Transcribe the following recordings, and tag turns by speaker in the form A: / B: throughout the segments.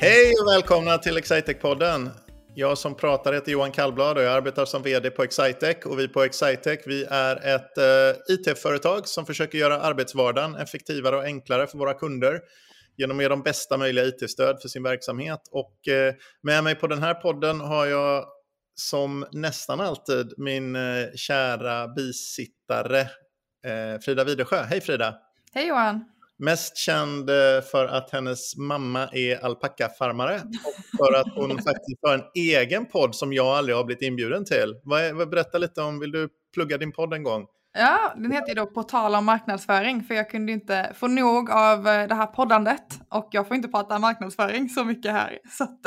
A: Hej och välkomna till Excitec-podden. Jag som pratar heter Johan Kallblad och jag arbetar som vd på Excitec. Och vi på Excitec vi är ett eh, it-företag som försöker göra arbetsvardagen effektivare och enklare för våra kunder genom att ge dem bästa möjliga it-stöd för sin verksamhet. Och eh, med mig på den här podden har jag som nästan alltid min eh, kära bisittare eh, Frida Widersjö. Hej Frida!
B: Hej Johan!
A: Mest känd eh, för att hennes mamma är alpackafarmare och för att hon faktiskt har en egen podd som jag aldrig har blivit inbjuden till. Berätta lite om, vill du plugga din podd en gång?
B: Ja, den heter ju då På tal om marknadsföring för jag kunde inte få nog av eh, det här poddandet och jag får inte prata marknadsföring så mycket här. Så att...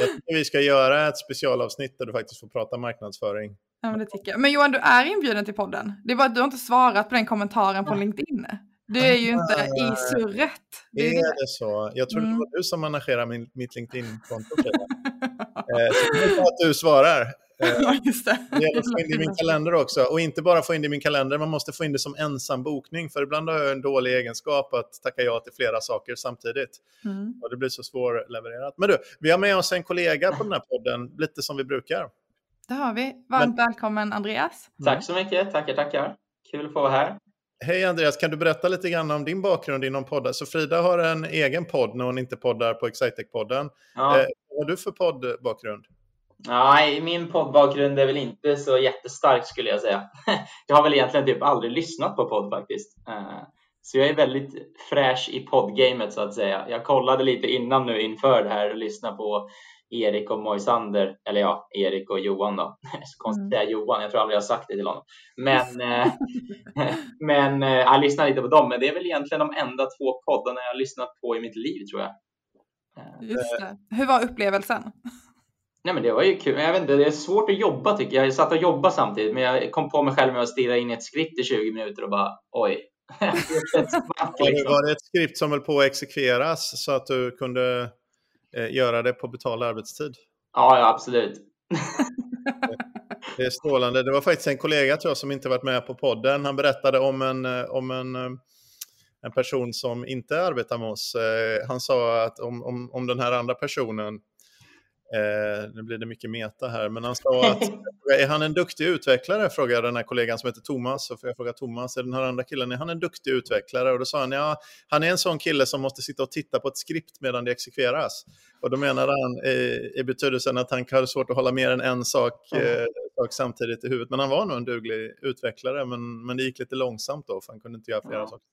A: jag tycker vi ska göra ett specialavsnitt där du faktiskt får prata marknadsföring.
B: Ja, men det tycker jag. Men Johan, du är inbjuden till podden. Det är bara att du har inte svarat på den kommentaren på LinkedIn. Du är ju inte i ah. surret.
A: Det är det, det så? Jag trodde mm. det var du som managerar min, mitt LinkedIn-konto. eh, så det är att du svarar. Eh,
B: ja, just det.
A: Det gäller att få in det i min kalender också. Och inte bara få in det i min kalender, man måste få in det som ensam bokning. För ibland har jag en dålig egenskap att tacka ja till flera saker samtidigt. Mm. Och det blir så svårlevererat. Men du, vi har med oss en kollega på den här podden, lite som vi brukar.
B: Det har vi. Varmt Men... välkommen Andreas.
C: Tack så mycket, tackar, tackar. Kul att få vara här.
A: Hej Andreas, kan du berätta lite grann om din bakgrund inom poddar? Så Frida har en egen podd när hon inte poddar på Excitec-podden. Ja. Eh, vad har du för poddbakgrund?
C: Nej, min poddbakgrund är väl inte så jättestark skulle jag säga. Jag har väl egentligen typ aldrig lyssnat på podd faktiskt. Eh, så jag är väldigt fräsch i poddgamet så att säga. Jag kollade lite innan nu inför det här och lyssnade på Erik och Moisander, eller ja, Erik och Johan då. Så konstigt att säga mm. Johan, jag tror aldrig jag sagt det till honom. Men, eh, men eh, jag lyssnar lite på dem, men det är väl egentligen de enda två poddarna jag har lyssnat på i mitt liv tror jag.
B: Just det. Hur var upplevelsen?
C: Nej men det var ju kul. Jag vet inte, det är svårt att jobba tycker jag. Jag satt och jobbade samtidigt, men jag kom på mig själv med att stirra in i ett skript i 20 minuter och bara oj.
A: smack, liksom. Var det ett skript som höll på att exekveras så att du kunde eh, göra det på betald arbetstid.
C: Ja, ja absolut.
A: det är strålande. Det var faktiskt en kollega tror jag, som inte varit med på podden. Han berättade om en, eh, om en, eh, en person som inte arbetar med oss. Eh, han sa att om, om, om den här andra personen Eh, nu blir det mycket meta här, men han sa att är han en duktig utvecklare? Frågade den här kollegan som heter Thomas. Så får jag fråga Thomas, är den här andra killen, är han en duktig utvecklare? Och då sa han, ja, han är en sån kille som måste sitta och titta på ett skript medan det exekveras. Och då menade han i, i betydelsen att han hade svårt att hålla mer än en sak, eh, sak samtidigt i huvudet. Men han var nog en duglig utvecklare, men, men det gick lite långsamt då, för han kunde inte göra flera mm. saker.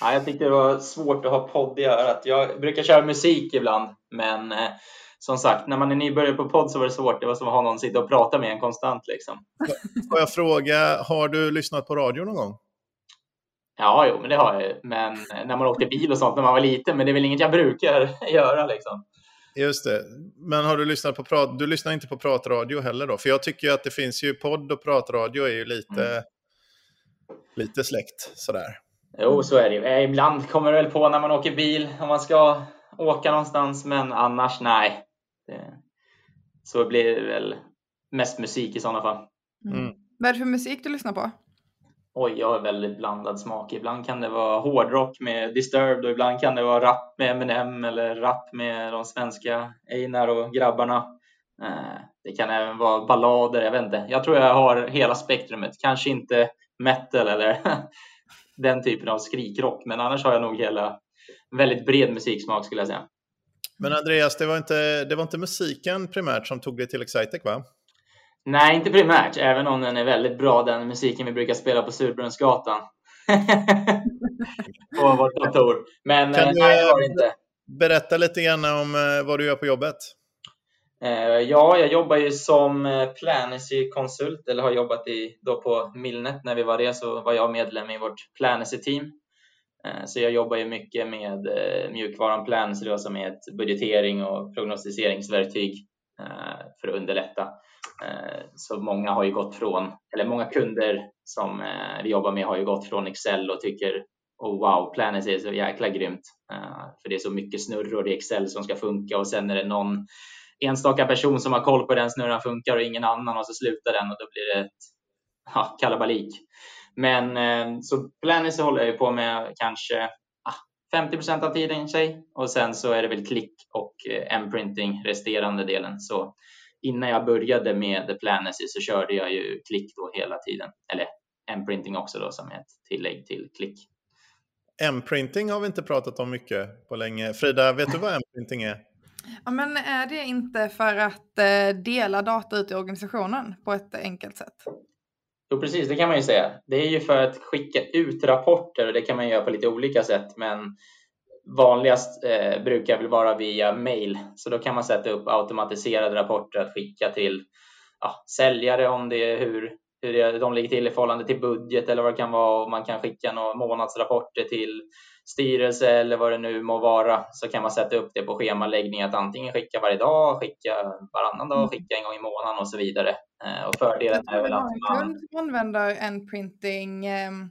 C: Ja, jag tyckte det var svårt att ha podd i örat. Jag brukar köra musik ibland, men eh, som sagt, när man är nybörjare på podd så var det svårt. Det var som att ha någon sitta och prata med en konstant. Liksom.
A: Får jag fråga, har du lyssnat på radio någon gång?
C: Ja, jo, men det har jag Men när man åkte bil och sånt när man var liten. Men det är väl inget jag brukar göra liksom.
A: Just det. Men har du lyssnat på prat... Du lyssnar inte på pratradio heller då? För jag tycker ju att det finns ju podd och pratradio är ju lite, mm. lite släkt sådär.
C: Jo, så är det ju. Eh, ibland kommer det väl på när man åker bil om man ska åka någonstans, men annars nej. Det, så blir det väl mest musik i sådana fall.
B: Mm. mm. Vad är det för musik du lyssnar på?
C: Oj, jag har väldigt blandad smak. Ibland kan det vara hårdrock med Disturbed och ibland kan det vara rap med Eminem eller rap med de svenska Einar och grabbarna. Eh, det kan även vara ballader, jag vet inte. Jag tror jag har hela spektrumet. Kanske inte metal eller den typen av skrikrock, men annars har jag nog hela väldigt bred musiksmak skulle jag säga.
A: Men Andreas, det var, inte, det var inte musiken primärt som tog dig till Excitec va?
C: Nej, inte primärt, även om den är väldigt bra, den musiken vi brukar spela på Surbrunnsgatan. på vårt kontor. Men kan eh, nej, det var det inte.
A: Berätta lite grann om eh, vad du gör på jobbet.
C: Eh, ja, jag jobbar ju som Planisy-konsult, eller har jobbat i, då på Millnet. När vi var det så var jag medlem i vårt Planisy-team. Eh, så jag jobbar ju mycket med eh, mjukvaran Plans, som är ett budgetering och prognostiseringsverktyg eh, för att underlätta. Så många har ju gått från, eller många kunder som vi jobbar med har ju gått från Excel och tycker oh wow, Planet är så jäkla grymt. För det är så mycket snurror i Excel som ska funka och sen är det någon enstaka person som har koll på den snurran funkar och ingen annan och så slutar den och då blir det ett ja, kalabalik. Men eh, så Planisy håller jag på med kanske ah, 50% av tiden sig och sen så är det väl klick och M-printing resterande delen. Så innan jag började med Planesy så körde jag ju klick då hela tiden. Eller M-printing också då som ett tillägg till klick.
A: M-printing har vi inte pratat om mycket på länge. Frida, vet du vad M-printing är?
B: Ja, men är det inte för att eh, dela data ut i organisationen på ett enkelt sätt?
C: Jo, precis, det kan man ju säga. Det är ju för att skicka ut rapporter och det kan man göra på lite olika sätt, men vanligast eh, brukar väl vara via mail. Så då kan man sätta upp automatiserade rapporter att skicka till ja, säljare om det är hur, hur de ligger till i förhållande till budget eller vad det kan vara. Och man kan skicka några månadsrapporter till styrelse eller vad det nu må vara så kan man sätta upp det på schemaläggning att antingen skicka varje dag, skicka varannan dag, mm. skicka en gång i månaden och så vidare. Eh, och fördelen är väl att man...
B: använder en printing ehm,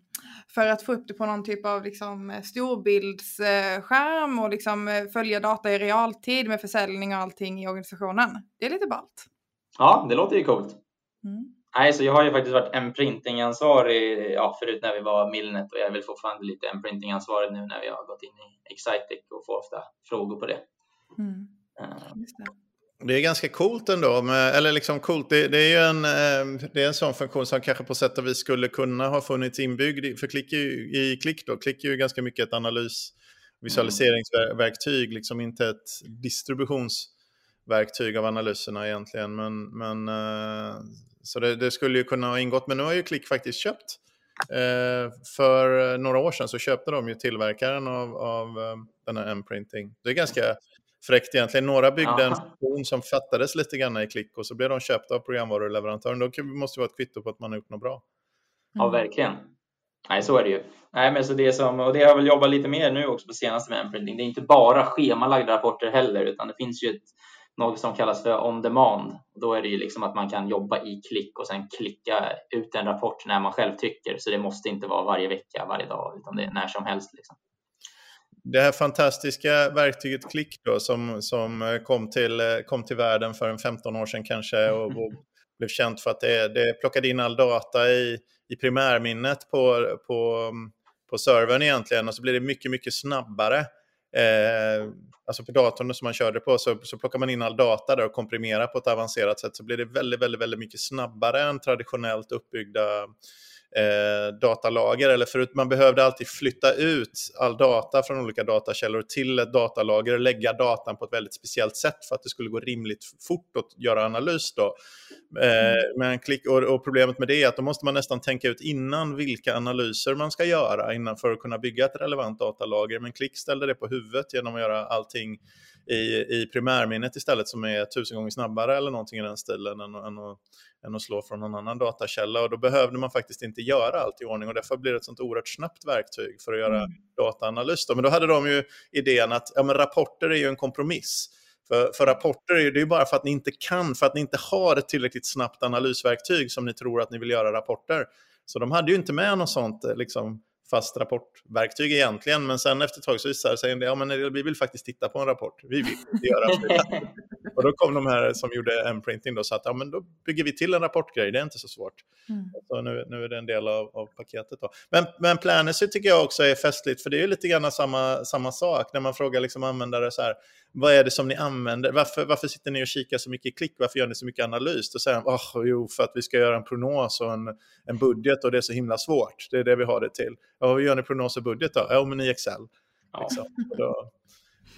B: för att få upp det på någon typ av liksom storbildsskärm och liksom följa data i realtid med försäljning och allting i organisationen. Det är lite ballt.
C: Ja, det låter ju coolt. Mm. Nej, så jag har ju faktiskt varit en printingansvarig ja, förut när vi var Milnet och jag är väl fortfarande lite en printingansvarig nu när vi har gått in i Excitec och får ofta frågor på det. Mm.
A: Uh. Det är ganska coolt ändå, med, eller liksom coolt, det, det, är ju en, eh, det är en sån funktion som kanske på sätt och vis skulle kunna ha funnits inbyggd, för klick i, i Klick då, Klick är ju ganska mycket ett analys visualiseringsverktyg, liksom inte ett distributionsverktyg av analyserna egentligen. Men, men uh, så det, det, skulle ju kunna ha ingått, men nu har ju Klick faktiskt köpt. Eh, för några år sedan så köpte de ju tillverkaren av, av eh, den här M-printing. Det är ganska fräckt egentligen. Några byggde en funktion som fattades lite grann i Klick och så blev de köpta av programvaruleverantören. Då måste det vara ett kvitto på att man har gjort något bra.
C: Ja, verkligen. Nej, så är det ju. Nej, men så det som, och det har jag väl jobbat lite mer nu också på senaste med M-printing. Det är inte bara schemalagda rapporter heller, utan det finns ju ett något som kallas för on demand. Då är det ju liksom att man kan jobba i klick och sen klicka ut en rapport när man själv tycker. Så det måste inte vara varje vecka, varje dag, utan det är när som helst. Liksom.
A: Det här fantastiska verktyget Klick då, som, som kom, till, kom till världen för en 15 år sedan kanske och, och blev känt för att det, det plockade in all data i, i primärminnet på, på, på servern egentligen och så blir det mycket, mycket snabbare. Eh, alltså på datorn som man körde på så, så plockar man in all data där och komprimerar på ett avancerat sätt så blir det väldigt, väldigt, väldigt mycket snabbare än traditionellt uppbyggda eh, datalager. Eller förut, man behövde alltid flytta ut all data från olika datakällor till ett datalager och lägga datan på ett väldigt speciellt sätt för att det skulle gå rimligt fort att göra analys. Då. Eh, men klick, och, och, problemet med det är att då måste man nästan tänka ut innan vilka analyser man ska göra innan för att kunna bygga ett relevant datalager. Men Klick ställde det på huvudet genom att göra allting i, i primärminnet istället som är tusen gånger snabbare eller någonting i den stilen än, än, att, än att slå från någon annan datakälla. Och då behövde man faktiskt inte göra allt i ordning och därför blir det ett sånt oerhört snabbt verktyg för att göra mm. dataanalys. Då. Men då hade de ju idén att ja, men rapporter är ju en kompromiss. För, för, rapporter är ju, det är bara för att ni inte kan, för att ni inte har ett tillräckligt snabbt analysverktyg som ni tror att ni vill göra rapporter. Så de hade ju inte med något sånt liksom, fast rapportverktyg egentligen, men sen efter ett tag så det sig att ja, men vi vill faktiskt titta på en rapport. Vi vill göra det. och då kom de här som gjorde M-printing och sa att ja, men då bygger vi till en rapportgrej, det är inte så svårt. Mm. Så nu, nu är det en del av, av paketet. Då. Men, men Planesy tycker jag också är festligt, för det är lite grann samma, samma sak när man frågar liksom användare så här, vad är det som ni använder? Varför, varför sitter ni och kikar så mycket i klick? Varför gör ni så mycket analys? Då säger de, oh, jo, för att vi ska göra en prognos och en, en budget och det är så himla svårt. Det är det vi har det till. Ja, hur gör ni prognos och budget då? Ja, men i Excel. Ja. Liksom. Och då,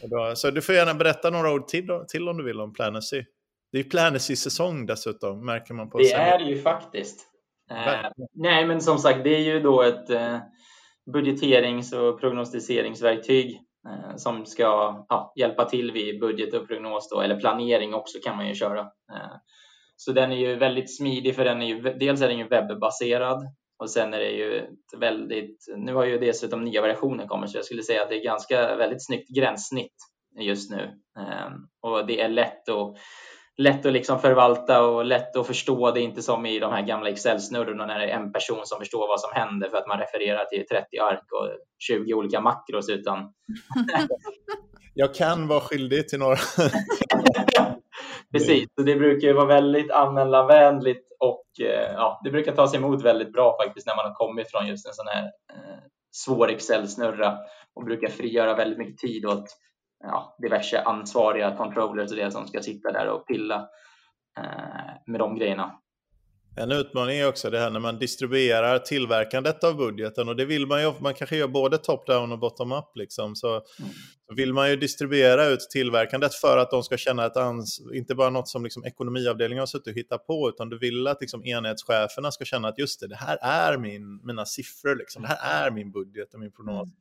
A: och då, så du får gärna berätta några ord till, till om du vill om Planesy. Det är Planesy-säsong dessutom, märker man på
C: Det är det ju faktiskt. Eh, nej, men som sagt, det är ju då ett eh, budgeterings och prognostiseringsverktyg Eh, som ska ja, hjälpa till vid budget och prognos då, eller planering också kan man ju köra. Eh, så den är ju väldigt smidig för den är ju, dels är den ju webbaserad och sen är det ju väldigt, nu har ju dessutom nya versioner kommit så jag skulle säga att det är ganska väldigt snyggt gränssnitt just nu eh, och det är lätt att lätt att liksom förvalta och lätt att förstå. Det är inte som i de här gamla Excel-snurrorna när det är en person som förstår vad som händer för att man refererar till 30 ark och 20 olika makros. Utan...
A: Jag kan vara skyldig till några.
C: Precis, så det brukar ju vara väldigt användarvänligt och eh, ja, det brukar tas emot väldigt bra faktiskt när man har kommit från just en sån här eh, svår Excel-snurra och brukar frigöra väldigt mycket tid åt ja, diverse ansvariga controllers och det som ska sitta där och pilla eh, med de grejerna.
A: En utmaning är också det här när man distribuerar tillverkandet av budgeten och det vill man ju, man kanske gör både top-down och bottom-up liksom. Så, mm. vill man ju distribuera ut tillverkandet för att de ska känna ett ansvar, inte bara något som liksom ekonomiavdelningen har suttit och hittat på, utan du vill att liksom enhetscheferna ska känna att just det, det här är min, mina siffror, liksom. det här är min budget och min prognos. Mm.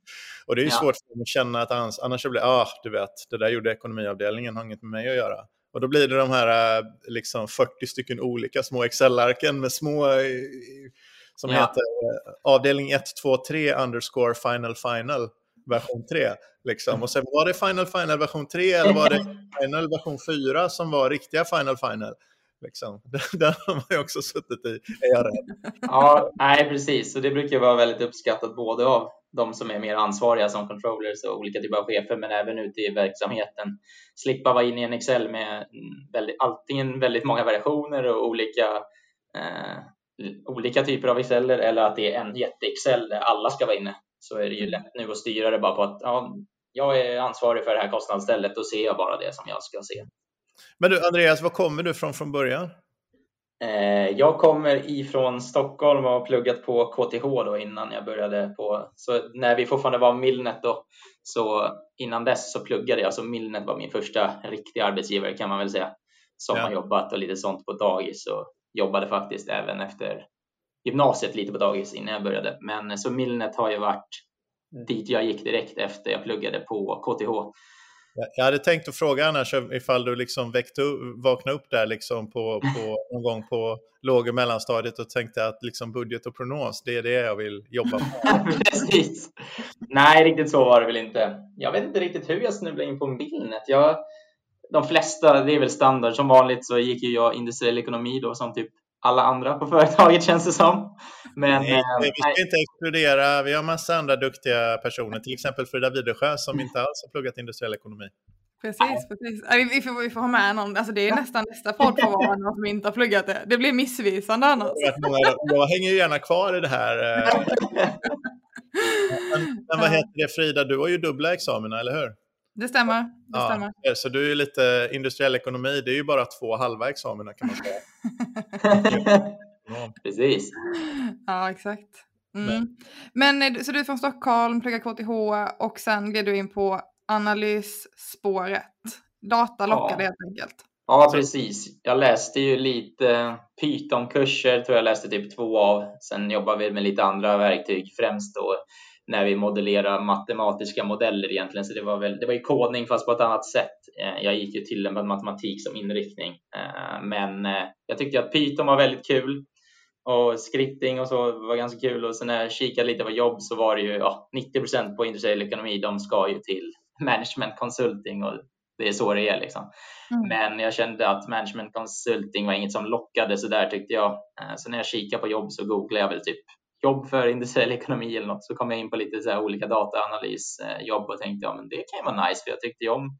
A: Och det är ju ja. svårt för dem att känna att ans annars blir det, ah, du vet, det där gjorde ekonomiavdelningen, har inget med mig att göra. Och då blir det de här äh, liksom 40 stycken olika små Excel-arken med små äh, som ja. heter äh, avdelning 1, 2, 3 underscore final final version 3. Liksom. Och sen var det final final version 3 eller var det final version 4 som var riktiga final final? Liksom. Den har man ju också suttit i, är jag rädd.
C: Ja, nej precis. Och det brukar vara väldigt uppskattat både av de som är mer ansvariga som controllers och olika typer av chefer, men även ute i verksamheten. Slippa vara inne i en Excel med väldigt, antingen väldigt många variationer och olika, eh, olika typer av Excel eller att det är en jätte-Excel där alla ska vara inne. Så är det ju lätt nu att styra det bara på att ja, jag är ansvarig för det här kostnadsstället, då ser jag bara det som jag ska se.
A: Men du Andreas, var kommer du från från början?
C: Eh, jag kommer ifrån Stockholm och har pluggat på KTH då innan jag började på, så när vi fortfarande var Millnet då, så innan dess så pluggade jag, så Millnet var min första riktiga arbetsgivare kan man väl säga. Som ja. har jobbat och lite sånt på dagis och jobbade faktiskt även efter gymnasiet lite på dagis innan jag började. Men så Millnet har ju varit dit jag gick direkt efter jag pluggade på KTH.
A: Jag hade tänkt att fråga annars ifall du liksom väckte, vaknade upp där liksom på, på, någon gång på låg och mellanstadiet och tänkte att liksom budget och prognos, det är det jag vill jobba
C: med. Precis. Nej, riktigt så var det väl inte. Jag vet inte riktigt hur jag snubblade in på Millnet. Jag, de flesta, det är väl standard. Som vanligt så gick ju jag industriell ekonomi då som typ alla andra på företaget känns det som. Men,
A: nej, eh, vi ska nej. inte exkludera, vi har massa andra duktiga personer, till exempel Frida Widersjö som inte alls har pluggat industriell ekonomi.
B: Precis, precis. Vi, får, vi får ha med någon, alltså det är nästan nästa podd för vara någon som inte har pluggat det. Det blir missvisande annars.
A: Jag hänger ju gärna kvar i det här. Eh. Men, men vad heter det Frida, du har ju dubbla examina, eller hur?
B: Det stämmer. Det ja, stämmer.
A: Så du är lite industriell ekonomi, det är ju bara två halva examina kan man säga.
C: Precis.
B: Ja, exakt. Mm. Men eh, så du är från Stockholm, pluggar KTH och sen gled du in på analysspåret. Data lockade ja. helt enkelt.
C: Ja, precis. Jag läste ju lite Python-kurser, tror jag läste typ två av. Sen jobbar vi med lite andra verktyg, främst då när vi modellerar matematiska modeller egentligen. Så det var väl, det var ju kodning fast på ett annat sätt. Eh, jag gick ju tillämpad matematik som inriktning, eh, men eh, jag tyckte att Python var väldigt kul och scripting och så var ganska kul och sen när jag kikade lite på jobb så var det ju ja, 90% på industriell ekonomi. De ska ju till management consulting och det är så det är liksom. Mm. Men jag kände att management consulting var inget som lockade så där tyckte jag. Så när jag kikade på jobb så googlade jag väl typ jobb för industriell ekonomi eller något så kom jag in på lite så olika dataanalysjobb och tänkte ja men det kan ju vara nice för jag tyckte ju om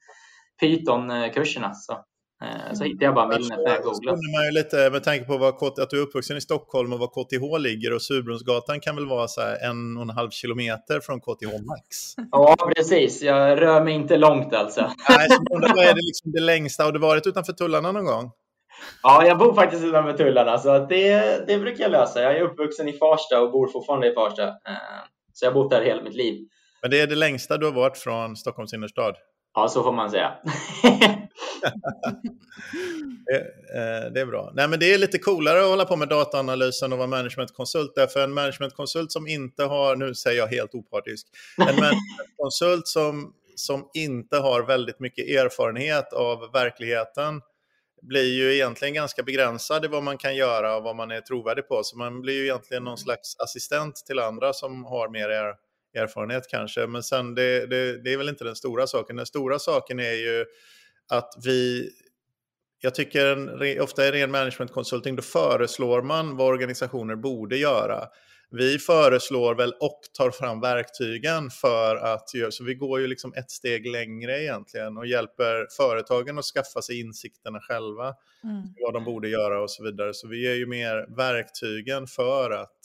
C: Python-kurserna. Så, eh, så hittade jag bara Millnet när jag googlade.
A: man ju lite med tanke på vad, att du är uppvuxen i Stockholm och var KTH ligger och Surbrunnsgatan kan väl vara så en och en halv kilometer från KTH max?
C: Ja, precis. Jag rör mig inte långt alltså.
A: Nej, så vad är det, liksom det längsta? Har du varit utanför tullarna någon gång?
C: Ja, jag bor faktiskt utanför tullarna så att det, det brukar jag lösa. Jag är uppvuxen i Farsta och bor fortfarande i Farsta. Eh, så jag har bott där hela mitt liv.
A: Men det är det längsta du har varit från Stockholms innerstad?
C: Ja, så får man säga.
A: det, eh, det, är bra. Nej, men det är lite coolare att hålla på med dataanalysen och vara managementkonsult. Därför en managementkonsult som inte har, nu säger jag helt opartisk, en managementkonsult som, som inte har väldigt mycket erfarenhet av verkligheten blir ju egentligen ganska begränsad i vad man kan göra och vad man är trovärdig på. Så man blir ju egentligen någon slags assistent till andra som har mer er, erfarenhet kanske. Men sen det, det, det, är väl inte den stora saken. Den stora saken är ju att vi, jag tycker ofta i ren management consulting, då föreslår man vad organisationer borde göra vi föreslår väl och tar fram verktygen för att göra, så vi går ju liksom ett steg längre egentligen och hjälper företagen att skaffa sig insikterna själva, mm. vad de borde göra och så vidare. Så vi ger ju mer verktygen för att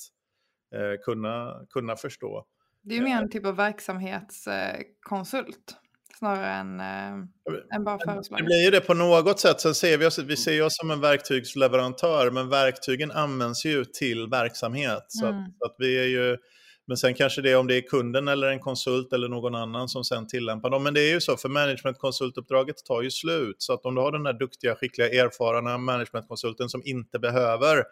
A: eh, kunna, kunna förstå.
B: Det är ju mer en typ av verksamhetskonsult snarare än, äh, än bara föreslagare.
A: Det blir ju det på något sätt. Sen ser vi oss, vi ser oss som en verktygsleverantör, men verktygen används ju till verksamhet. Så,
B: Mm.
A: att, så att vi är ju, men sen kanske det är om det är kunden eller en konsult eller någon annan som sen tillämpar dem. Men det är ju så, för managementkonsultuppdraget tar ju slut. Så att om du har den där duktiga, skickliga, erfarna managementkonsulten som inte behöver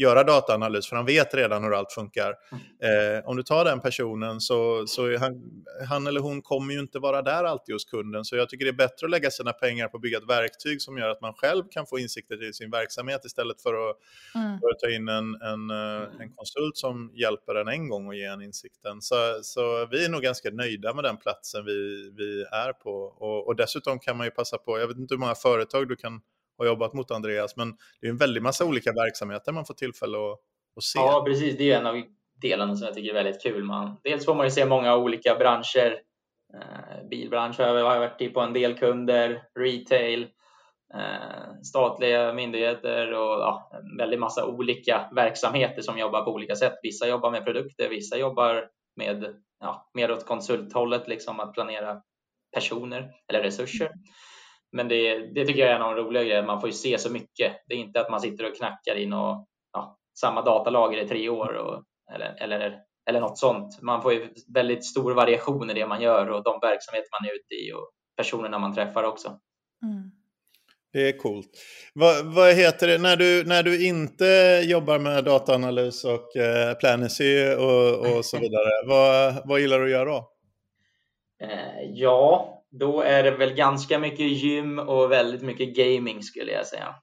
A: göra dataanalys, för han vet redan hur allt funkar. Eh, om du tar den personen så, så han, han eller hon kommer ju inte vara där alltid hos kunden. Så jag tycker det är bättre att lägga sina pengar på att bygga ett verktyg som gör att man själv kan få insikter i sin verksamhet istället för att,
B: Mm.
A: för att ta in en, en, eh, en konsult som hjälper en en gång och ger en insikten. Så, så vi är nog ganska nöjda med den platsen vi, vi är på. Och, och dessutom kan man ju passa på, jag vet inte hur många företag du kan har jobbat mot Andreas, men det är en väldig massa olika verksamheter man får tillfälle att, att se.
C: Ja, precis. Det är en av delarna som jag tycker är väldigt kul. Man, dels får man ju se många olika branscher. Eh, bilbransch har jag varit i på en del kunder, retail, eh, statliga myndigheter och ja, en väldig massa olika verksamheter som jobbar på olika sätt. Vissa jobbar med produkter, vissa jobbar med ja, mer åt konsulthållet, liksom att planera personer eller resurser. Men det, det tycker jag är en av de roliga grejerna. Man får ju se så mycket. Det är inte att man sitter och knackar in och ja, samma datalager i tre år och, eller, eller, eller något sånt. Man får ju väldigt stor variation i det man gör och de verksamheter man är ute i och personerna man träffar också.
B: Mm.
A: Det är coolt. Vad, vad heter det, när du, när du inte jobbar med dataanalys och eh, Planacy och, och så vidare, vad, vad gillar du att göra då?
C: Eh, ja, då är det väl ganska mycket gym och väldigt mycket gaming skulle jag säga.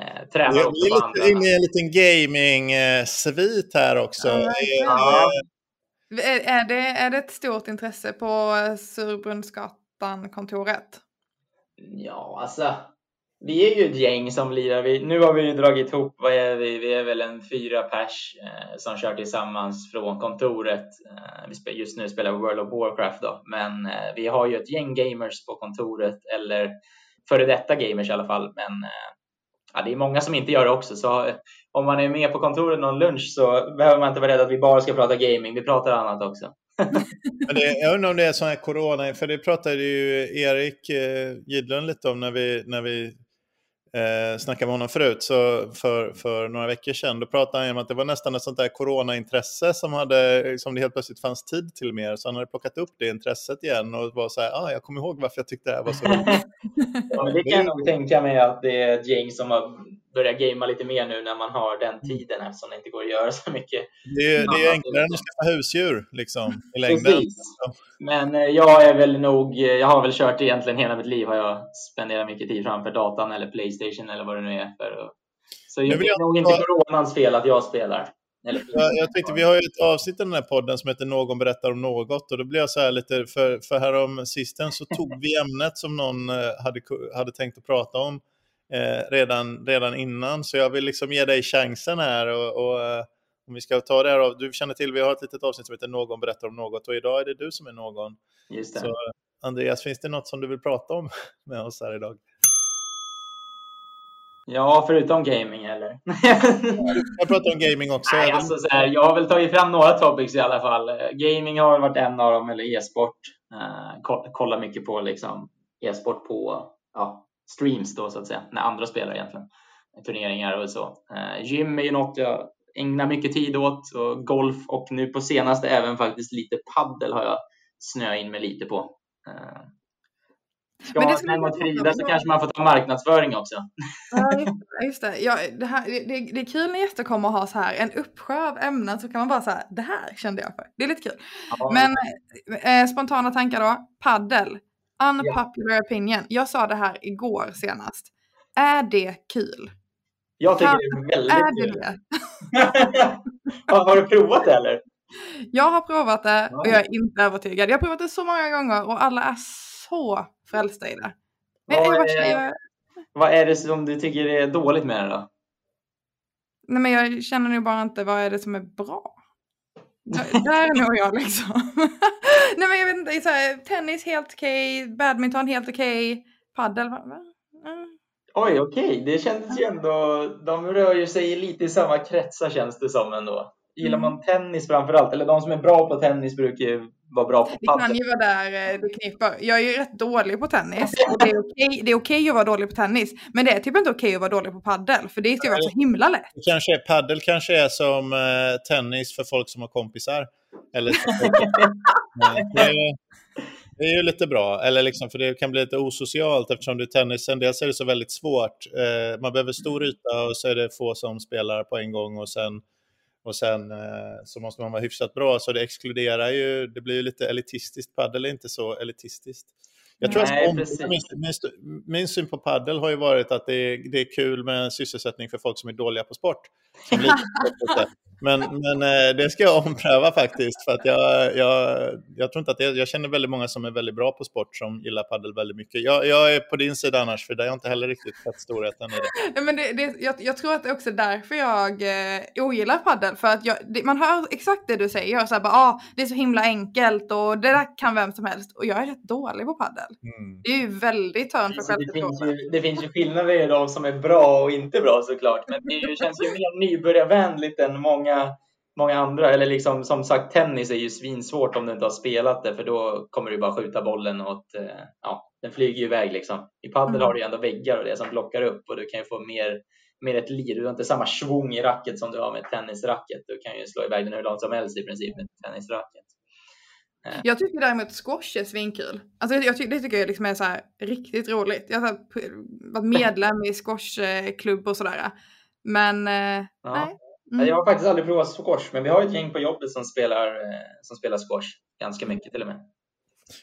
C: Eh, tränar
A: Vi
C: också på
A: är
C: andra.
A: lite inne i en liten gaming-svit här också.
B: Ja,
A: Är-.
C: Ja.
B: Är, är, det, är det ett stort intresse på Surbrunnsgatan-kontoret?
C: Ja, alltså. Vi är ju ett gäng som lirar. Vi, nu har vi ju dragit ihop, vad är vi? Vi är väl en fyra pers eh, som kör tillsammans från kontoret. Eh, vi just nu spelar vi World of Warcraft då, men eh, vi har ju ett gäng gamers på kontoret, eller före detta gamers i alla fall. Men eh, ja, det är många som inte gör det också, så eh, om man är med på kontoret någon lunch så behöver man inte vara rädd att vi bara ska prata gaming. Vi pratar annat också.
A: Men det, jag undrar om det är sån här corona, för det pratade ju Erik eh, Gidlund lite om när vi, när vi eh, snackade med honom förut, så för, för några veckor sedan. Då pratade han om att det var nästan ett sånt där coronaintresse som, hade, som det helt plötsligt fanns tid till mer. Så han hade plockat upp det intresset igen och var så här, ah, jag kommer ihåg varför jag tyckte det här var så roligt.
C: Ja, men det kan jag nog tänka mig att det är ett gäng som har börjat gamea lite mer nu när man har den tiden eftersom det inte går att göra så mycket.
A: Det är, det är enklare än att skaffa husdjur liksom, i längden.
C: Precis. Men eh, jag är väl nog, eh, jag har väl kört egentligen hela mitt liv har jag spenderat mycket tid framför datan eller Playstation eller vad det nu är. För. Så det är
A: jag
C: nog inte coronans fel att jag spelar. Eller,
A: Jag, jag tänkte, vi har ju ett avsnitt i den här podden som heter Någon berättar om något och då blir jag så här lite, för, för härom sisten så tog vi ämnet som någon eh, hade, hade tänkt att prata om eh, redan, redan innan, så jag vill liksom ge dig chansen här och, och eh, om vi ska ta det här, av- du känner till, vi har ett litet avsnitt som heter Någon berättar om något och idag är det du som är någon.
C: just det.
A: Så Andreas, finns det något som du vill prata om med oss här idag?
C: Ja, förutom gaming eller?
A: Jag pratar om gaming också.
C: Nej, alltså så här, jag har väl tagit fram några topics i alla fall. Eh, Gaming har varit en av dem, eller e-sport. Eh, ko- kolla mycket på liksom, e-sport på ja, streams då så att säga, när andra spelar egentligen. Turneringar och så. Eh, gym är ju något jag ägnar mycket tid åt och golf och nu på senaste även faktiskt lite paddel har jag snöat in mig lite på. Eh, Ska
B: Men det
C: man
B: om.
C: trida så kanske man får ta marknadsföring också.
B: Ja, just det. Just det. Ja, det, här, det, det, är kul när gäster kommer och har så här en uppsjö av ämnen så kan man bara säga det här kände jag för. Det är lite kul.
C: Ja,
B: Men eh, spontana tankar då. Paddel. Unpopular opinion. Jag sa det här igår senast. Är det kul?
C: jag tycker det är väldigt
B: Är det
C: kul.
B: det?
C: har, har du provat det eller?
B: Jag har provat det och
C: Ja.
B: jag är inte övertygad. Jag har provat det så många gånger och alla är så frälsta i det.
C: Vad är-
B: jag,
C: Vad är det som du tycker är dåligt med det då?
B: nej men jag känner nog bara inte vad är det som är bra. Där når jag liksom. nej men jag vet inte, så här, tennis helt okej, badminton helt okej, padel? va? va? Mm.
C: Oj, okej. Det kändes ju ändå... De rör ju sig lite i samma kretsar känns det som ändå. Gillar
B: Mm.
C: man tennis framförallt? Eller de som är bra på tennis brukar ju vara bra på
B: Det kan
C: padel.
B: ju vara där eh, det kniper. Jag är ju rätt dålig på tennis. Och det är okej det är okej att vara dålig på tennis. Men det är typ inte okej att vara dålig på paddel. För det ju vara så himla lätt.
A: Det Kanske, paddel kanske är som eh, tennis för folk som har kompisar. Eller, är, det är ju lite bra, eller liksom, för det kan bli lite osocialt eftersom det är tennisen. Dels är det så väldigt svårt. Eh, man behöver stor yta och så är det få som spelar på en gång och sen, och sen eh, så måste man vara hyfsat bra. Så det exkluderar ju, det blir ju lite elitistiskt. Paddel är inte så elitistiskt. Jag tror
C: Nej,
A: att
C: precis.
A: min, min, syn på paddel har ju varit att det är, det är kul med sysselsättning för folk som är dåliga på sport. Men men eh, det ska jag ompröva faktiskt. För att jag, jag, jag tror inte att det, jag känner väldigt många som är väldigt bra på sport som gillar paddel väldigt mycket. Jag, jag är på din sida annars, för där har jag inte heller riktigt sett storheten i det.
B: Nej, men det, det, jag, jag tror att det är också därför jag eh, ogillar padel. För att jag, det, man hör exakt det du säger. Så här, bara, ah, det är så himla enkelt och det där kan vem som helst. Och jag är rätt dålig på padel.
A: Mm.
B: Det är ju väldigt törn för
C: det,
B: självförtroende.
C: ju, det finns ju skillnader i de som är bra och inte bra såklart. Men det känns ju mer nybörjarvänligt än många, många andra. Eller liksom, som sagt, tennis är ju svinsvårt om du inte har spelat det. För då kommer du bara skjuta bollen åt, eh, ja, den flyger ju iväg liksom. I padel
B: Mm.
C: har du ju ändå väggar och det som blockar upp och du kan ju få mer, mer ett lir. Du har inte samma svung i racket som du har med tennisracket. Du kan ju slå iväg den hur långt som helst i princip med tennisracket.
B: Jag tycker däremot squash är svinkul. Alltså jag tycker, det tycker jag liksom är så här riktigt roligt. Jag har varit medlem i squashklubb och sådär. Men eh,
C: Ja.
B: nej. Mm.
C: Jag har faktiskt aldrig provat squash, men vi har ett gäng på jobbet som spelar, eh, som spelar squash. Ganska mycket till och med.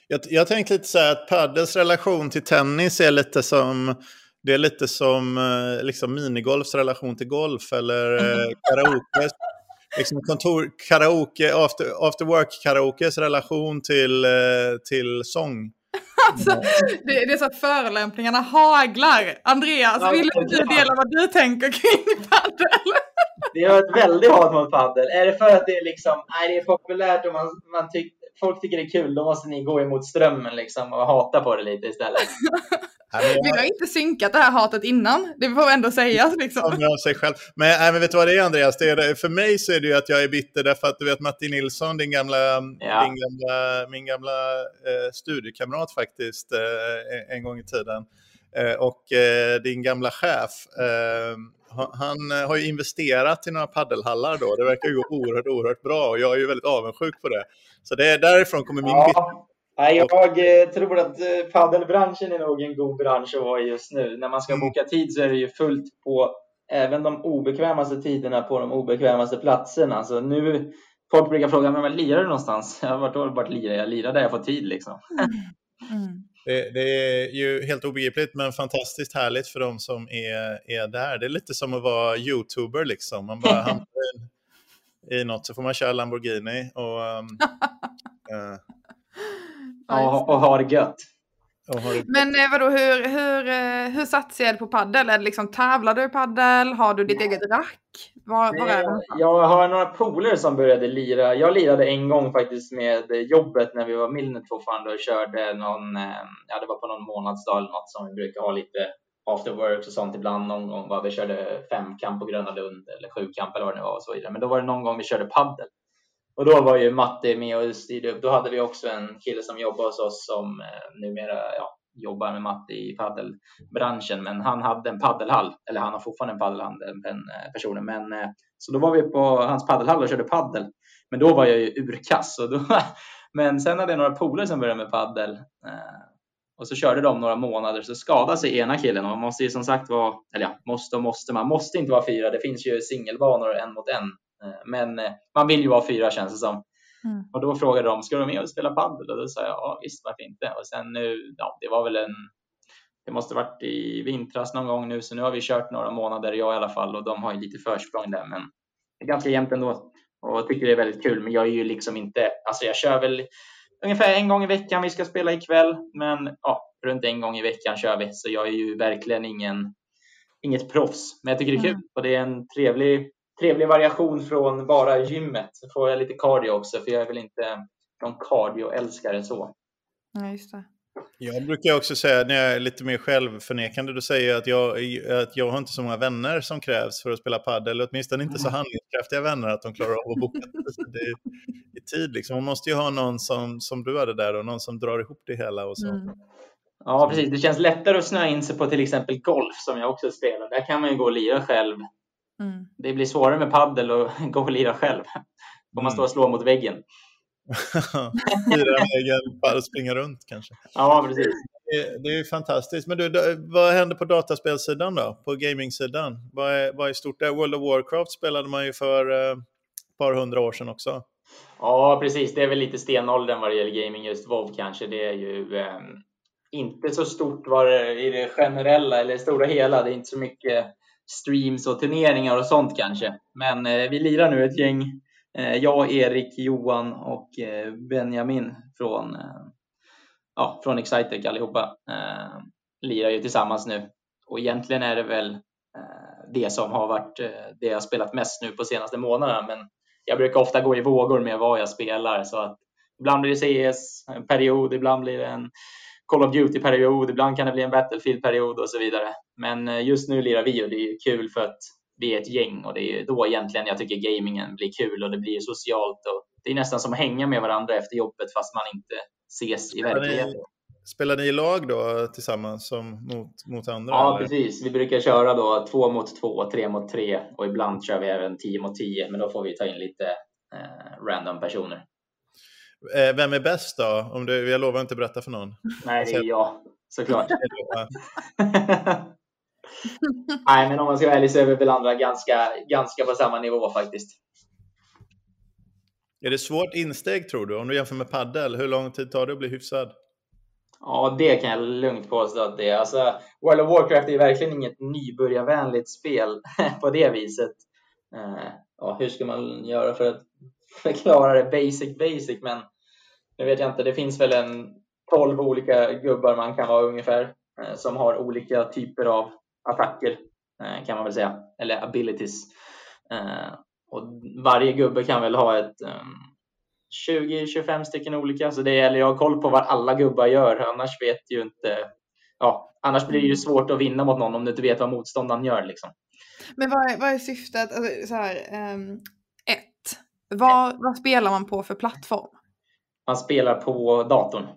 A: Jag, jag tänkte lite så här att paddels relation till tennis är lite som det är lite som eh, liksom minigolfs relation till golf eller eh, karaoke. Liksom kontor, karaoke, after, after work karaokes relation till, eh, till sång.
B: Alltså, det, det är så att förolämpningarna haglar. Andreas,
C: Ja,
B: vill du dela vad du tänker kring padel?
C: Det har ett väldigt hat mot padel. Är det för att det är liksom, nej, det är populärt och man, man tyck, folk tycker det är kul, då måste ni gå emot strömmen liksom och hata på det lite istället.
B: Vi har inte synkat det här hatet innan. Det får ändå sägas liksom.
A: Om jag sig själv. Men, nej, men vet du vad det är Andreas? Det är, för mig så är det ju att jag är bitter därför att du vet Matti Nilsson, din gamla,
C: Ja.
A: din gamla, min gamla eh, studiekamrat faktiskt eh, en, en gång i tiden. Eh, och eh, din gamla chef, eh, han, eh, har ju investerat i några paddelhallar då. Det verkar ju gå oerhört, oerhört bra och jag är ju väldigt avundsjuk på det. Så det är därifrån kommer min.
C: Ja, nej, jag eh, tror att eh, padelbranschen är nog en god bransch att vara i just nu. När man ska
A: Mm.
C: boka tid så är det ju fullt på även de obekvämaste tiderna på de obekvämaste platserna. Så nu, folk brukar fråga men var lirar du någonstans? Jag har varit, varit lirar jag? lirar där jag får tid liksom.
B: Mm.
A: Det, det är ju helt obegripligt men fantastiskt härligt för de som är, är där. Det är lite som att vara youtuber liksom. Man bara hamnar i, i något så får man köra Lamborghini och, um, eh,
C: Ja, och har det gött.
A: och
B: Men eh, vadå, hur, hur, eh, hur satsar du på paddel? Är det liksom, tävlar du i paddel? Har du ditt eget rack? Var, var är?
C: Jag har några polare som började lira. Jag lirade en gång faktiskt med jobbet när vi var Milnet fortfarande och körde någon, eh, ja det var på någon månadsdag eller något som vi brukar ha lite after works och sånt ibland någon gång. Var vi körde femkamp på Gröna Lund eller sjukamp eller vad det nu var och så vidare. Men då var det någon gång vi körde paddel. Och då var ju Matte med och styrde upp. Då hade vi också en kille som jobbade hos oss som eh, numera ja, jobbar med Matte i paddelbranschen. Men han hade en paddelhall, eller han har fortfarande en paddelhall, den eh, personen. Men, eh, så då var vi på hans paddelhall och körde paddel. Men då var jag ju urkass. Och då, men sen hade jag några polare som började med paddel. Eh, och så körde de några månader så skadade sig ena killen och man måste ju som sagt vara, eller ja, måste och måste, man måste inte vara fyra. Det finns ju singelbanor en mot en. Men man vill ju vara fyra känns det som.
B: Mm.
C: Och då frågade de, ska du med och spela padel? Och då sa jag, ja visst varför inte? Och sen nu, ja det var väl en, det måste varit i vintras någon gång nu, så nu har vi kört några månader, jag i alla fall, och de har ju lite försprång där, men det är ganska jämnt ändå. Och jag tycker det är väldigt kul, men jag är ju liksom inte, alltså jag kör väl ungefär en gång i veckan, vi ska spela ikväll, men ja, runt en gång i veckan kör vi, så jag är ju verkligen ingen, inget proffs, men jag tycker det är kul
B: Mm.
C: och det är en trevlig, trevlig variation från bara gymmet. Så får jag lite cardio också, för jag är väl inte någon cardio-älskare så.
B: Ja, just det.
A: Jag brukar också säga, när jag är lite mer självförnekande, då säger jag att jag, att jag har inte så många vänner som krävs för att spela padel, eller åtminstone inte så mm. handlingskraftiga vänner att de klarar av att boka det i tid. Liksom. Man måste ju ha någon som, som du hade där och någon som drar ihop det hela. Och så. Mm.
C: Ja, precis. Det känns lättare att snöa in sig på till exempel golf som jag också spelar. Där kan man ju gå och lira själv. Mm. Det blir svårare med paddel och gå och lira själv. Får man mm. stå och slå mot väggen.
A: Vägen, bara springa runt kanske.
C: Ja, precis.
A: Det, är ju fantastiskt. Men du, vad händer på dataspelsidan då? På gamingsidan? Vad är, vad är stort där? World of Warcraft spelade man ju för eh, ett par hundra år sedan också.
C: Ja, precis. Det är väl lite stenåldern vad det gäller gaming, just WoW kanske. Det är ju eh, inte så stort var det, i det generella eller stora hela. Det är inte så mycket streams och turneringar och sånt kanske. Men eh, vi lirar nu ett gäng Eh, jag, Erik, Johan och eh, Benjamin från, eh, ja, från Excitec allihopa eh, lirar ju tillsammans nu. Och egentligen är det väl eh, det som har varit eh, det jag spelat mest nu på senaste månaderna. Men jag brukar ofta gå i vågor med vad jag spelar. Så att ibland blir det CS en period, ibland blir det en Call of Duty-period, ibland kan det bli en Battlefield-period och så vidare. Men just nu lirar vi och det är kul för att vi är ett gäng och det är då egentligen jag tycker gamingen blir kul och det blir socialt. Och det är nästan som att hänga med varandra efter jobbet fast man inte ses i verkligheten.
A: Spelar ni i lag då tillsammans som mot, mot andra?
C: Ja, eller? precis. Vi brukar köra då två mot två, tre mot tre och ibland kör vi även tio mot tio, men då får vi ta in lite eh, random personer.
A: Eh, vem är bäst då? Om du, jag lovar inte att berätta för någon.
C: Nej, det är jag såklart. Nej, men om man ska vara ärlig så är vi väl andra ganska, ganska på samma nivå faktiskt.
A: Är det svårt insteg tror du? Om du jämför med paddel, hur lång tid tar det att bli hyfsad?
C: Ja, det kan jag lugnt påstå att det är. Alltså, World of Warcraft är verkligen inget nybörjarvänligt spel på det viset. Uh, ja, hur ska man göra för att förklara det basic basic? Men nu vet jag inte, det finns väl en 12 olika gubbar man kan vara ungefär eh, som har olika typer av attacker eh, kan man väl säga, eller abilities. Eh, och varje gubbe kan väl ha ett ehm, 20-25 stycken olika, så det gäller att ha koll på vad alla gubbar gör, annars vet ju inte Ja, annars blir det ju svårt att vinna mot någon om du inte vet vad motståndaren gör. Liksom.
B: Men vad är, vad är syftet? Alltså, så här, um, vad, vad spelar man på för plattform?
C: Man spelar på datorn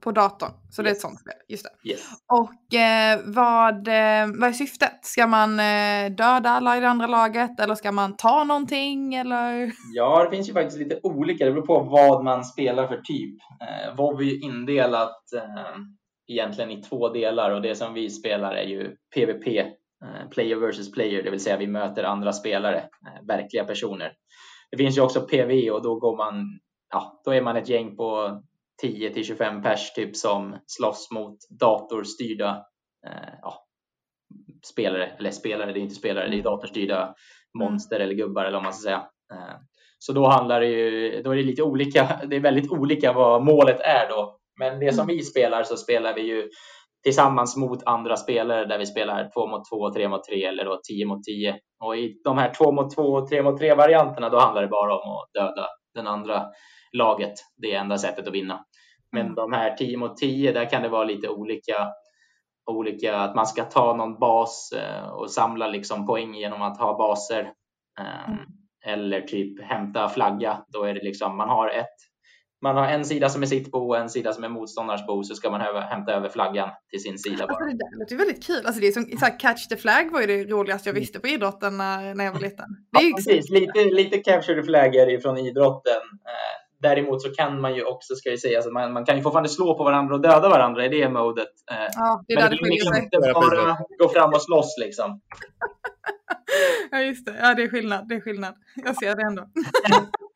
B: på datorn. Så yes. det är ett sånt spel. Just
C: det. Yes.
B: Och eh, vad, eh, vad är syftet? Ska man eh, döda alla i det andra laget eller ska man ta någonting? Eller?
C: Ja, det finns ju faktiskt lite olika. Det beror på vad man spelar för typ. Eh, WoW är ju indelat eh, egentligen i två delar och det som vi spelar är ju PVP, eh, player versus player, det vill säga vi möter andra spelare, eh, verkliga personer. Det finns ju också PV och då går man, ja, då är man ett gäng på 10 till 25 pers typ som slåss mot datorstyrda eh, ja, spelare, eller spelare, det är inte spelare, det är mm. datorstyrda mm. monster eller gubbar eller vad man ska säga. Eh, så då handlar det ju, då är det lite olika, det är väldigt olika vad målet är då. Men det som mm. vi spelar så spelar vi ju tillsammans mot andra spelare där vi spelar två mot två, tre mot tre eller då tio mot tio. Och i de här två mot två och tre mot tre varianterna då handlar det bara om att döda den andra laget. Det är enda sättet att vinna. Men mm. de här 10 mot 10, där kan det vara lite olika, olika att man ska ta någon bas eh, och samla liksom poäng genom att ha baser. Eh, mm. Eller typ hämta flagga. Då är det liksom, man har ett man har en sida som är sitt bo och en sida som är motståndarens bo så ska man hämta över flaggan till sin sida.
B: Bara. Alltså det låter väldigt kul. Alltså det är som, så här, catch the flag var ju det roligaste jag mm. visste på idrotten när, när jag var liten. Det
C: är ja, precis. Lite, lite capture the flag är det från idrotten. Eh, Däremot så kan man ju också, ska jag säga, alltså man, man kan ju fortfarande slå på varandra och döda varandra i det modet.
B: Eh, ja, det är Men där det skiljer sig.
C: inte bara gå fram och slåss liksom.
B: ja, just det. Ja, det är skillnad. Det är skillnad. Jag ser det ändå.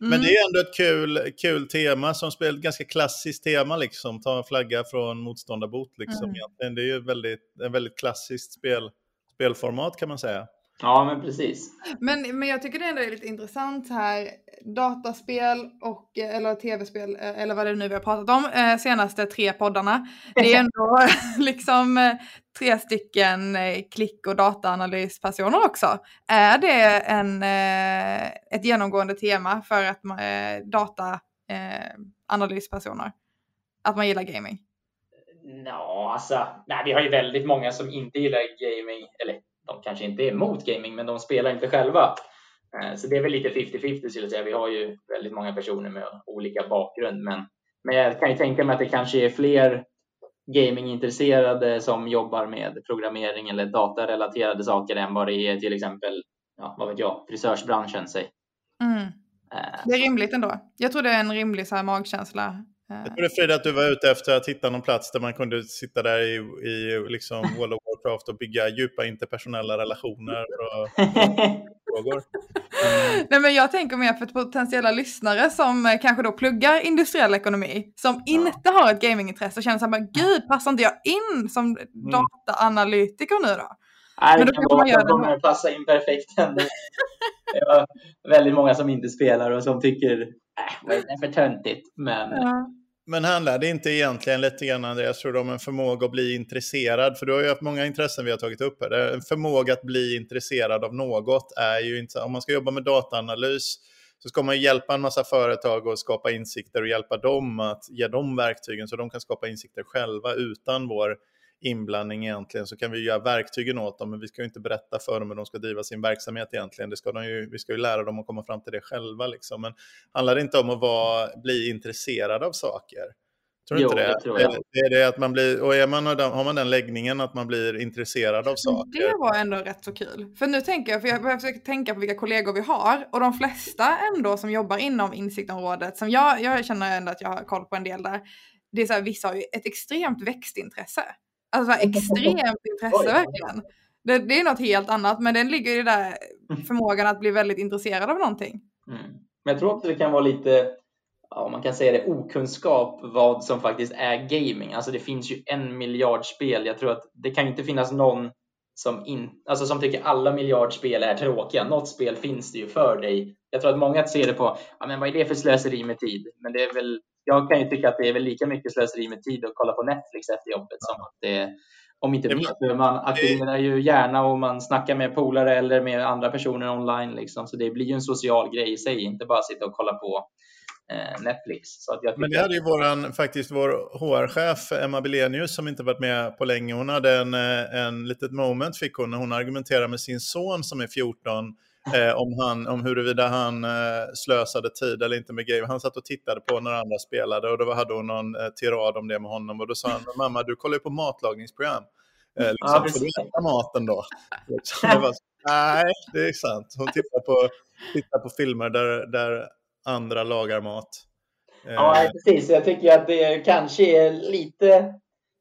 A: Mm. Men det är ändå ett kul, kul tema som spelar ett ganska klassiskt tema liksom. Ta en flagga från motståndarbot liksom. Mm. Det är ju väldigt, en väldigt klassiskt spel, spelformat kan man säga.
C: Ja, men precis.
B: Men, men jag tycker det ändå är lite intressant här. Dataspel och, eller tv-spel, eh, eller vad det är nu vi har pratat om, eh, senaste tre poddarna. Det är ändå liksom eh, tre stycken klick och dataanalyspersoner också. Är det en, ett genomgående tema för att dataanalyspersoner? Att man gillar gaming?
C: Ja, alltså, nej, vi har ju väldigt många som inte gillar gaming, eller de kanske inte är emot gaming, men de spelar inte själva. Eh, så det är väl lite 50-50 skulle jag säga. Vi har ju väldigt många personer med olika bakgrund, men, men jag kan ju tänka mig att det kanske är fler gamingintresserade som jobbar med programmering eller datarelaterade saker än vad det är till exempel, ja, vad vet jag, frisörsbranschen. Säg.
B: Mm. Eh, det är rimligt ändå. Jag tror det är en rimlig så här magkänsla
A: jag trodde Frida att du var ute efter att hitta någon plats där man kunde sitta där i, i liksom World of Warcraft och bygga djupa interpersonella relationer och, frågor.
B: Mm. Nej, men jag tänker mer för potentiella lyssnare som eh, kanske då pluggar industriell ekonomi, som ja. inte har ett gamingintresse och känner så här, gud, passar inte jag in som mm. dataanalytiker nu då?
C: Nej, men då kan man göra kommer passa in perfekt. Det är väldigt många som inte spelar och som tycker äh, det är för töntigt. Men... Ja.
A: Men handlar det inte egentligen lite grann, Andreas, tror du, om en förmåga att bli intresserad? För du har ju haft många intressen vi har tagit upp här. En förmåga att bli intresserad av något är ju inte... Om man ska jobba med dataanalys så ska man hjälpa en massa företag att skapa insikter och hjälpa dem att ge dem verktygen så de kan skapa insikter själva utan vår inblandning egentligen så kan vi göra verktygen åt dem, men vi ska ju inte berätta för dem hur de ska driva sin verksamhet egentligen. Det ska de ju, vi ska ju lära dem att komma fram till det själva. Liksom. Men handlar det inte om att vara, bli intresserad av saker? Tror du jo, inte det? det tror jag. Det är det att man blir, och är man, har man den läggningen att man blir intresserad av saker?
B: Det var ändå rätt så kul. För nu tänker jag, för jag försöker tänka på vilka kollegor vi har och de flesta ändå som jobbar inom insiktområdet, som jag, jag känner ändå att jag har koll på en del där, det är så här, vissa har ju ett extremt växtintresse. Alltså extremt intresse verkligen. Det, det, är något helt annat, men den ligger i den där mm. förmågan att bli väldigt intresserad av någonting.
C: Mm. Men jag tror också det kan vara lite, ja, man kan säga det, okunskap vad som faktiskt är gaming. Alltså det finns ju en miljard spel. Jag tror att det kan inte finnas någon som, in, alltså som tycker alla miljardspel är tråkiga. Något spel finns det ju för dig. Jag tror att många ser det på, ja, men vad är det för slöseri med tid? Men det är väl jag kan ju tycka att det är väl lika mycket slöseri med tid att kolla på Netflix efter jobbet som att det om inte mer, man aktiverar ju gärna och man snackar med polare eller med andra personer online. Liksom. Så det blir ju en social grej i sig, inte bara sitta och kolla på eh, Netflix.
A: Men det hade ju våran, faktiskt vår HR-chef Emma Bilenius som inte varit med på länge. Hon hade en, eh, en litet moment fick hon när hon argumenterade med sin son som är 14 eh, om, han, om huruvida han eh, slösade tid eller inte med game. Han satt och tittade på när andra spelade och då hade hon någon eh, tirad om det med honom och då sa han, mamma du kollar ju på matlagningsprogram. Eh, liksom, ja, får du äta maten då? Liksom, Nej, det är sant. Hon tittar på, tittar på filmer där, där andra lagar mat.
C: Ja, precis. Jag tycker att det kanske är lite,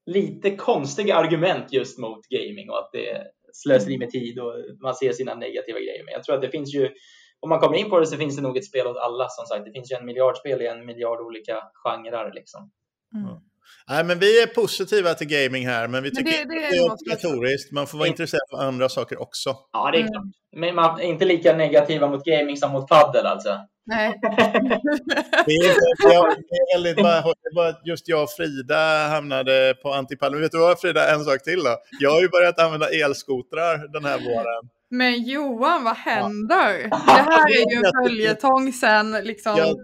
C: lite konstiga argument just mot gaming och att det, slöseri med tid och man ser sina negativa grejer. Men jag tror att det finns ju, om man kommer in på det så finns det nog ett spel åt alla som sagt. Det finns ju en miljard spel i en miljard olika genrer liksom.
A: Mm. Nej, men vi är positiva till gaming här, men vi tycker men det, det, det är obligatoriskt. Man får vara mm. intresserad av andra saker också.
C: Ja, det är klart. Men man är inte lika negativa mot gaming som mot paddel alltså.
B: Nej.
A: det, är, väldigt bara, just jag och Frida hamnade på antipadel. Vet du vad Frida, en sak till då. Jag har ju börjat använda elskotrar den här våren.
B: Men Johan, vad händer? Det här är ju en följetong sen liksom ja.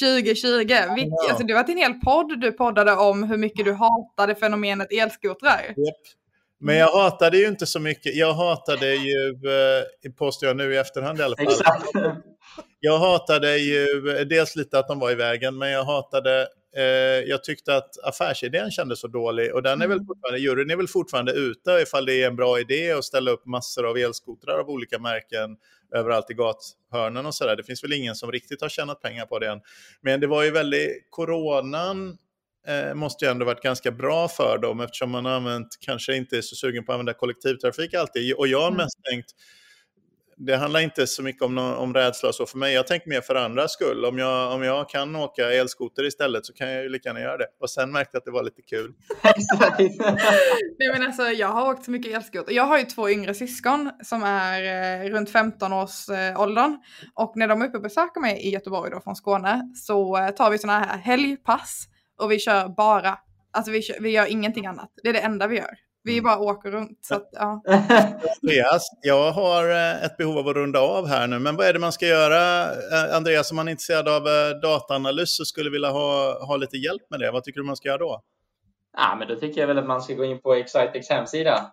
B: 2020. Vilk, ja. alltså, det var en hel podd du poddade om hur mycket du hatade fenomenet elskotrar.
A: Yep. Men jag hatade ju inte så mycket. Jag hatade ju, eh, påstår jag nu i efterhand i alla fall. Exakt. Jag hatade ju dels lite att de var i vägen, men jag hatade eh, jag tyckte att affärsidén kändes så dålig och den är väl mm. fortfarande, juryn är väl fortfarande ute ifall det är en bra idé att ställa upp massor av elskotrar av olika märken överallt i gathörnen och sådär. Det finns väl ingen som riktigt har tjänat pengar på det än. Men det var ju väldigt, coronan eh, måste ju ändå varit ganska bra för dem eftersom man har använt, kanske inte är så sugen på att använda kollektivtrafik alltid. Och jag har mm. mest tänkt, det handlar inte så mycket om, om rädsla så för mig. Jag tänker mer för andras skull. Om jag, om jag kan åka elskoter istället så kan jag ju lika gärna göra det. Och sen märkte jag att det var lite kul.
B: Nej, men alltså, jag har åkt så mycket elskoter. Jag har ju två yngre syskon som är eh, runt 15 års eh, åldern. Och när de är uppe och besöker mig i Göteborg då, från Skåne så eh, tar vi sådana här helgpass och vi kör bara. Alltså vi, kör, vi gör ingenting annat. Det är det enda vi gör. Vi mm. bara åker runt. Så att, ja.
A: Andreas, jag har eh, ett behov av att runda av här nu, men vad är det man ska göra? Eh, Andreas, om man är intresserad av eh, dataanalys och skulle vilja ha, ha lite hjälp med det, vad tycker du man ska göra då?
C: Ja, men då tycker jag väl att man ska gå in på Excitex hemsida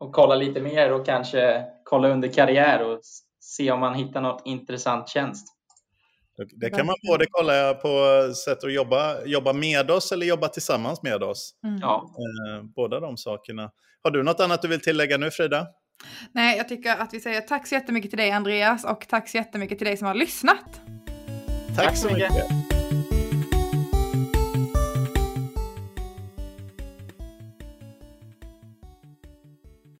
C: och kolla lite mer och kanske kolla under karriär och se om man hittar något intressant tjänst.
A: Det kan man både kolla på sätt att jobba, jobba med oss eller jobba tillsammans med oss.
C: Mm. Ja.
A: Eh, båda de sakerna. Har du något annat du vill tillägga nu Frida?
B: Nej, jag tycker att vi säger tack så jättemycket till dig Andreas och tack så jättemycket till dig som har lyssnat.
A: Tack, tack så mycket. mycket.